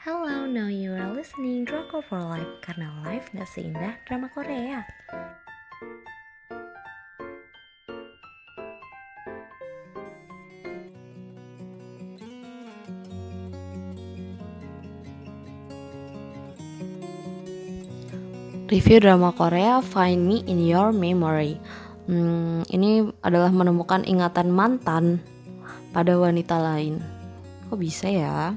Hello, now you are listening Drama for Life karena life gak seindah drama Korea. Review drama Korea Find Me in Your Memory. Hmm, ini adalah menemukan ingatan mantan pada wanita lain. Kok bisa ya?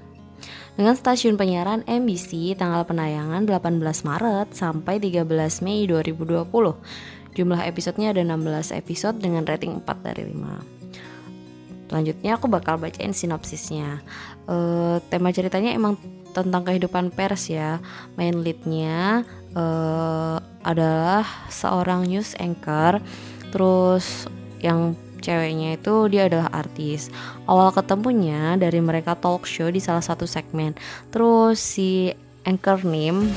Dengan stasiun penyiaran MBC tanggal penayangan 18 Maret sampai 13 Mei 2020. Jumlah episodenya ada 16 episode dengan rating 4 dari 5. Selanjutnya aku bakal bacain sinopsisnya. Uh, tema ceritanya emang tentang kehidupan pers ya. Main leadnya uh, adalah seorang news anchor. Terus yang ceweknya itu dia adalah artis. Awal ketemunya dari mereka talk show di salah satu segmen. Terus si anchor name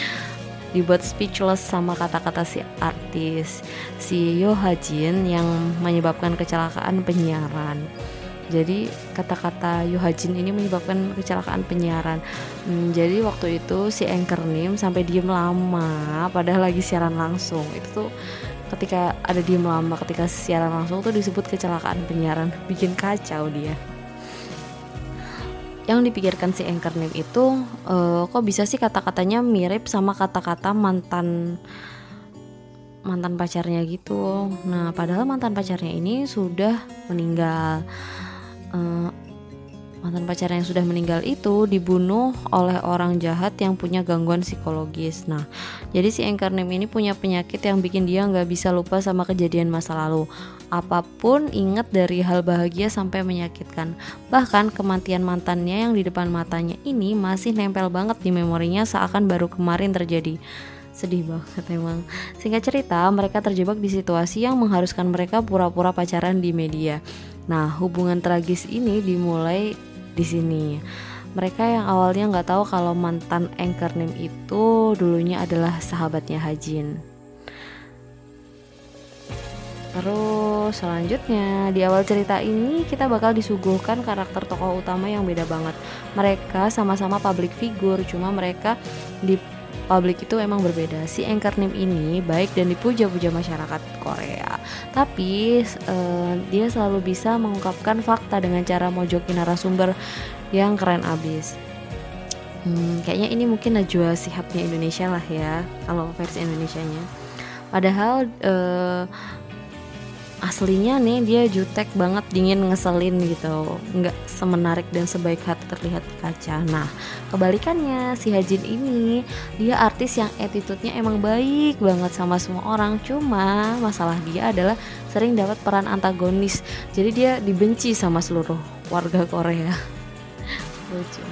dibuat speechless sama kata-kata si artis si Yo Ha Jin yang menyebabkan kecelakaan penyiaran. Jadi kata-kata Yo Ha Jin ini menyebabkan kecelakaan penyiaran. Hmm, jadi waktu itu si anchor Nim sampai diem lama padahal lagi siaran langsung. Itu tuh ketika ada diem lama ketika siaran langsung tuh disebut kecelakaan penyiaran. Bikin kacau dia yang dipikirkan si anchor name itu uh, kok bisa sih kata-katanya mirip sama kata-kata mantan mantan pacarnya gitu. Nah, padahal mantan pacarnya ini sudah meninggal. Uh, mantan pacarnya yang sudah meninggal itu dibunuh oleh orang jahat yang punya gangguan psikologis. Nah, jadi si name ini punya penyakit yang bikin dia nggak bisa lupa sama kejadian masa lalu. Apa pun ingat dari hal bahagia sampai menyakitkan. Bahkan kematian mantannya yang di depan matanya ini masih nempel banget di memorinya seakan baru kemarin terjadi. Sedih banget emang. Singkat cerita, mereka terjebak di situasi yang mengharuskan mereka pura-pura pacaran di media. Nah, hubungan tragis ini dimulai di sini. Mereka yang awalnya nggak tahu kalau mantan anchor name itu dulunya adalah sahabatnya Hajin. Terus selanjutnya di awal cerita ini kita bakal disuguhkan karakter tokoh utama yang beda banget. Mereka sama-sama public figure, cuma mereka di publik itu emang berbeda. Si anchor name ini baik dan dipuja-puja masyarakat Korea. Tapi uh, dia selalu bisa mengungkapkan fakta dengan cara mojokin narasumber yang keren abis. Hmm, kayaknya ini mungkin Najwa Sihabnya Indonesia lah ya, kalau versi Indonesia-nya. Padahal uh, aslinya nih dia jutek banget dingin ngeselin gitu. Nggak semenarik dan sebaik hati terlihat di kaca. Nah kebalikannya si Hajin ini dia artis yang attitude-nya emang baik banget sama semua orang. Cuma masalah dia adalah sering dapat peran antagonis. Jadi dia dibenci sama seluruh warga Korea. Lucu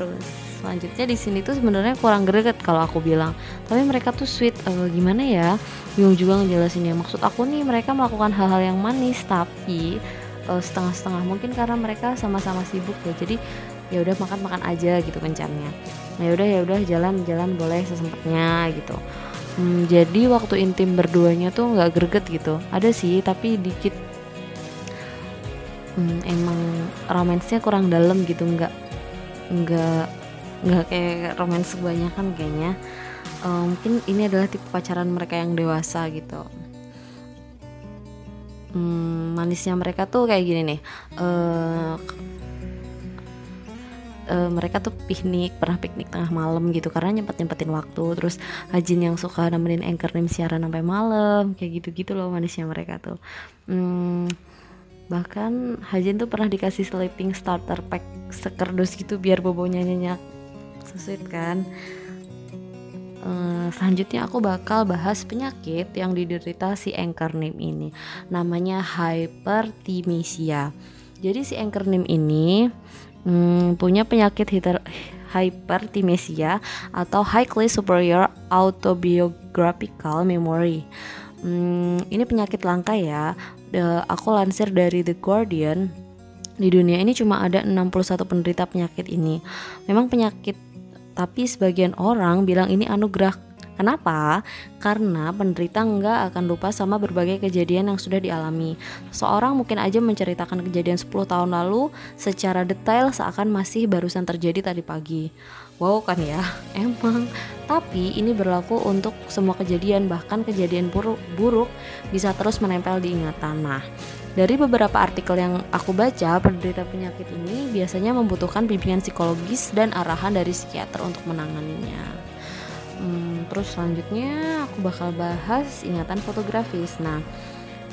terus selanjutnya di sini tuh sebenarnya kurang greget kalau aku bilang. Tapi mereka tuh sweet uh, gimana ya? Bingung juga ngejelasinnya maksud aku nih mereka melakukan hal-hal yang manis tapi uh, setengah-setengah. Mungkin karena mereka sama-sama sibuk ya. Jadi ya udah makan makan aja gitu kencannya nah, ya udah ya udah jalan jalan boleh sesempatnya gitu. Hmm, jadi waktu intim berduanya tuh nggak greget gitu. Ada sih tapi dikit. Hmm, emang romansnya kurang dalam gitu. Nggak nggak nggak kayak romans kebanyakan kayaknya. Uh, mungkin ini adalah tipe pacaran mereka yang dewasa gitu. Hmm, manisnya mereka tuh kayak gini nih. Uh, uh, mereka tuh piknik pernah piknik tengah malam gitu karena nyempet nyempetin waktu. Terus Hajin yang suka nemenin anchor nim siaran sampai malam kayak gitu gitu loh manisnya mereka tuh. Hmm, bahkan Hajin tuh pernah dikasih sleeping starter pack sekerdus gitu biar bobonya nyenyak. Sesuit kan? Uh, selanjutnya aku bakal bahas penyakit yang diderita si anchor name ini. Namanya hypertimesia jadi si anchor name ini hmm, punya penyakit hiper, hypertimesia atau highly superior autobiographical memory. Hmm, ini penyakit langka ya aku lansir dari The Guardian di dunia ini cuma ada 61 penderita penyakit ini memang penyakit tapi sebagian orang bilang ini anugerah Kenapa? Karena penderita nggak akan lupa sama berbagai kejadian yang sudah dialami. Seorang mungkin aja menceritakan kejadian 10 tahun lalu secara detail seakan masih barusan terjadi tadi pagi. Wow kan ya, emang. Tapi ini berlaku untuk semua kejadian, bahkan kejadian buruk, buruk bisa terus menempel di ingatan. Nah, dari beberapa artikel yang aku baca, penderita penyakit ini biasanya membutuhkan bimbingan psikologis dan arahan dari psikiater untuk menanganinya. Hmm, terus selanjutnya aku bakal bahas ingatan fotografis. Nah,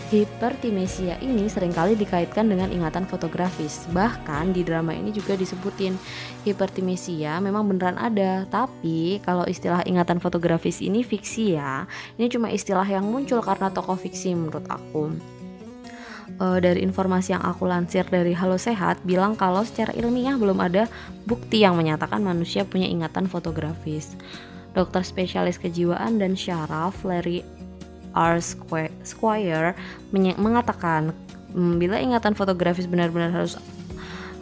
hipertimesia ini sering kali dikaitkan dengan ingatan fotografis. Bahkan di drama ini juga disebutin hipertimesia memang beneran ada, tapi kalau istilah ingatan fotografis ini fiksi ya. Ini cuma istilah yang muncul karena tokoh fiksi menurut aku. Uh, dari informasi yang aku lansir dari Halo Sehat bilang kalau secara ilmiah belum ada bukti yang menyatakan manusia punya ingatan fotografis dokter spesialis kejiwaan dan syaraf Larry R. Squire mengatakan hmm, bila ingatan fotografis benar-benar harus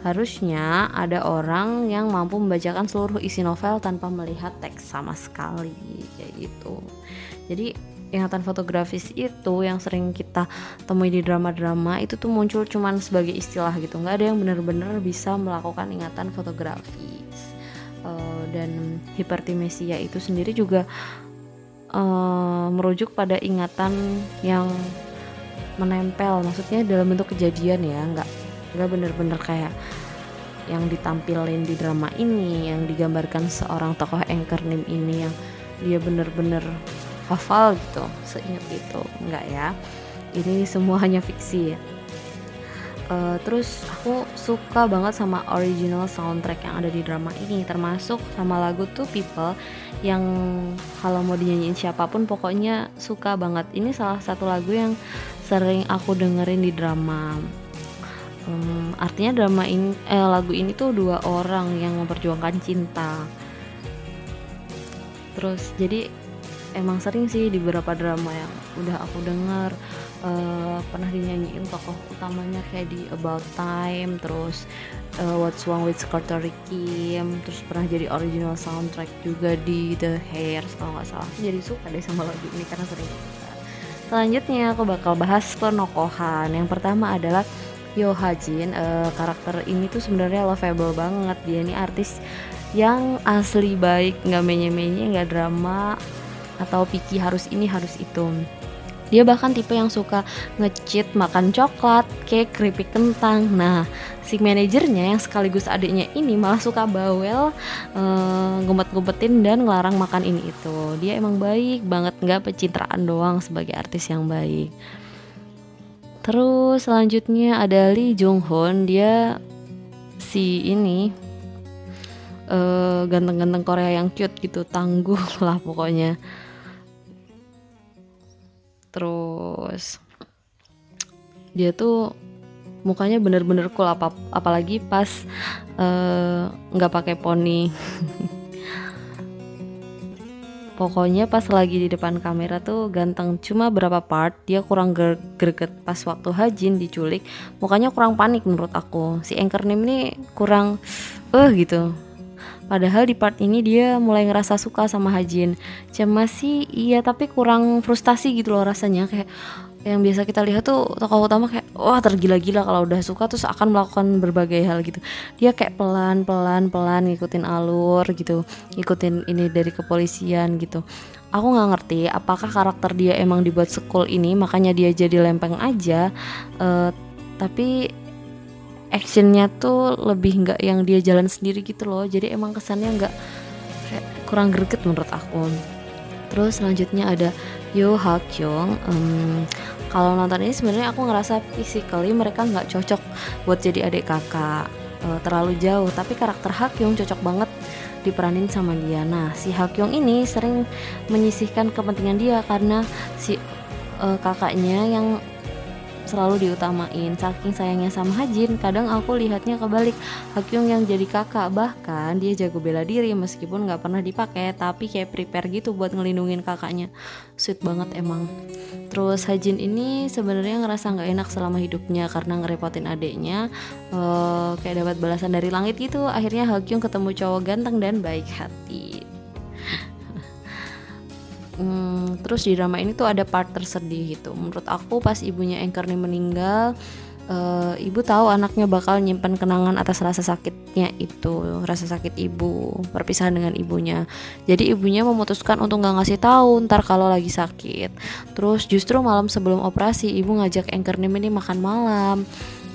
harusnya ada orang yang mampu membacakan seluruh isi novel tanpa melihat teks sama sekali kayak gitu jadi ingatan fotografis itu yang sering kita temui di drama-drama itu tuh muncul cuman sebagai istilah gitu nggak ada yang benar-benar bisa melakukan ingatan fotografis uh, dan hipertimesia itu sendiri juga uh, merujuk pada ingatan yang menempel maksudnya dalam bentuk kejadian ya nggak nggak bener-bener kayak yang ditampilin di drama ini yang digambarkan seorang tokoh anchor name ini yang dia bener-bener hafal gitu seingat itu enggak ya? Ini semua hanya fiksi ya uh, terus aku suka banget sama original soundtrack yang ada di drama ini termasuk sama lagu Two People yang kalau mau dinyanyiin siapa pun pokoknya suka banget. Ini salah satu lagu yang sering aku dengerin di drama. Um, artinya drama ini eh, lagu ini tuh dua orang yang memperjuangkan cinta. Terus jadi emang sering sih di beberapa drama yang udah aku denger uh, pernah dinyanyiin tokoh utamanya kayak di About Time terus uh, What's Wrong with Carter Kim terus pernah jadi original soundtrack juga di The Hairs kalau nggak salah. Jadi suka deh sama lagu ini karena sering selanjutnya aku bakal bahas penokohan. Yang pertama adalah Yo Hajin uh, karakter ini tuh sebenarnya lovable banget. Dia ini artis yang asli baik nggak menye-menye nggak drama atau picky harus ini harus itu dia bahkan tipe yang suka ngecit makan coklat, cake, keripik kentang. Nah, si manajernya yang sekaligus adiknya ini malah suka bawel, uh, ngumpet-ngumpetin dan ngelarang makan ini itu. Dia emang baik banget, nggak pencitraan doang sebagai artis yang baik. Terus selanjutnya ada Lee Jung Hoon, dia si ini uh, ganteng-ganteng Korea yang cute gitu, tangguh lah pokoknya terus. Dia tuh mukanya bener-bener cool apa apalagi pas eh, nggak uh, pakai poni. Pokoknya pas lagi di depan kamera tuh ganteng. Cuma berapa part dia kurang greget pas waktu Hajin diculik mukanya kurang panik menurut aku. Si anchor name ini kurang eh uh, gitu Padahal di part ini dia mulai ngerasa suka sama Hajin. Cuma sih iya tapi kurang frustasi gitu loh rasanya kayak yang biasa kita lihat tuh tokoh utama kayak wah tergila-gila kalau udah suka terus akan melakukan berbagai hal gitu. Dia kayak pelan-pelan pelan ngikutin alur gitu, ngikutin ini dari kepolisian gitu. Aku nggak ngerti apakah karakter dia emang dibuat sekul ini makanya dia jadi lempeng aja. Uh, tapi actionnya tuh lebih nggak yang dia jalan sendiri gitu loh. Jadi emang kesannya nggak kurang greget menurut aku. Terus selanjutnya ada Yo Ha Kyung. Um, kalau nonton ini sebenarnya aku ngerasa physically mereka nggak cocok buat jadi adik kakak uh, terlalu jauh. Tapi karakter Ha Kyung cocok banget diperanin sama dia. Nah si Ha Kyung ini sering menyisihkan kepentingan dia karena si uh, kakaknya yang selalu diutamain saking sayangnya sama Hajin kadang aku lihatnya kebalik. Hakyung yang jadi kakak bahkan dia jago bela diri meskipun nggak pernah dipakai tapi kayak prepare gitu buat ngelindungin kakaknya. Sweet banget emang. Terus Hajin ini sebenarnya ngerasa nggak enak selama hidupnya karena ngerepotin adiknya. Uh, kayak dapat balasan dari langit gitu. Akhirnya Hakyung ketemu cowok ganteng dan baik hati hmm, terus di drama ini tuh ada part tersedih gitu. Menurut aku pas ibunya nih meninggal uh, ibu tahu anaknya bakal nyimpan kenangan atas rasa sakitnya itu rasa sakit ibu perpisahan dengan ibunya. Jadi ibunya memutuskan untuk nggak ngasih tahu ntar kalau lagi sakit. Terus justru malam sebelum operasi ibu ngajak nih ini makan malam.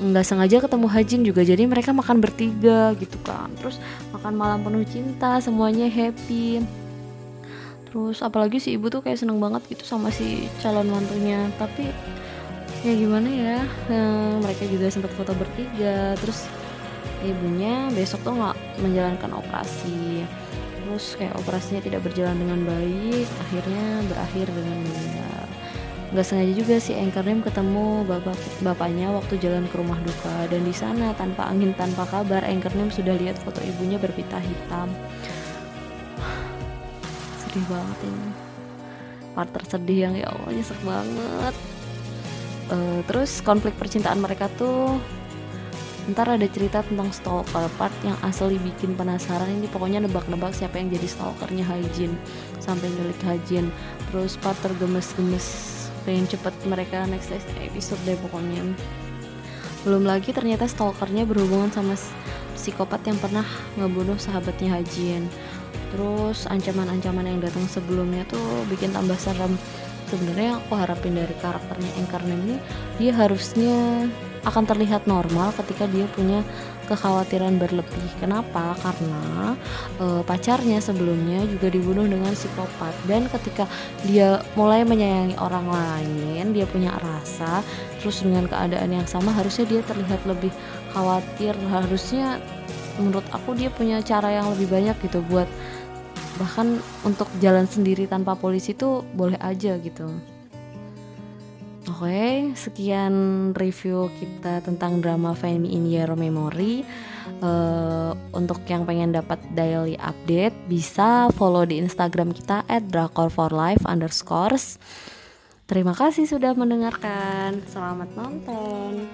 Nggak sengaja ketemu Hajin juga jadi mereka makan bertiga gitu kan. Terus makan malam penuh cinta semuanya happy terus apalagi si ibu tuh kayak seneng banget gitu sama si calon mantunya. Tapi ya gimana ya hmm, mereka juga sempat foto bertiga. Terus ibunya besok tuh nggak menjalankan operasi. Terus kayak operasinya tidak berjalan dengan baik akhirnya berakhir dengan meninggal. Nggak sengaja juga si Anchor Nim ketemu bapak bapaknya waktu jalan ke rumah duka. Dan di sana tanpa angin tanpa kabar Anchor Nim sudah lihat foto ibunya berpita hitam sedih banget ini. Part tersedih yang ya Allah nyesek banget. Uh, terus konflik percintaan mereka tuh ntar ada cerita tentang stalker. Part yang asli bikin penasaran ini pokoknya nebak-nebak siapa yang jadi stalkernya Hajin sampai nyulik Hajin terus part tergemes-gemes pengen cepet mereka next episode deh pokoknya. Belum lagi ternyata stalkernya berhubungan sama psikopat yang pernah ngebunuh sahabatnya Hajin terus ancaman-ancaman yang datang sebelumnya tuh bikin tambah serem sebenarnya aku harapin dari karakternya Enkarna ini dia harusnya akan terlihat normal ketika dia punya kekhawatiran berlebih. Kenapa? Karena e, pacarnya sebelumnya juga dibunuh dengan psikopat dan ketika dia mulai menyayangi orang lain, dia punya rasa, terus dengan keadaan yang sama harusnya dia terlihat lebih khawatir. Harusnya menurut aku dia punya cara yang lebih banyak gitu buat bahkan untuk jalan sendiri tanpa polisi tuh boleh aja gitu. Oke, sekian review kita tentang drama Find in Your Memory. Uh, untuk yang pengen dapat daily update, bisa follow di Instagram kita at @drakor4life underscores. Terima kasih sudah mendengarkan. Selamat nonton.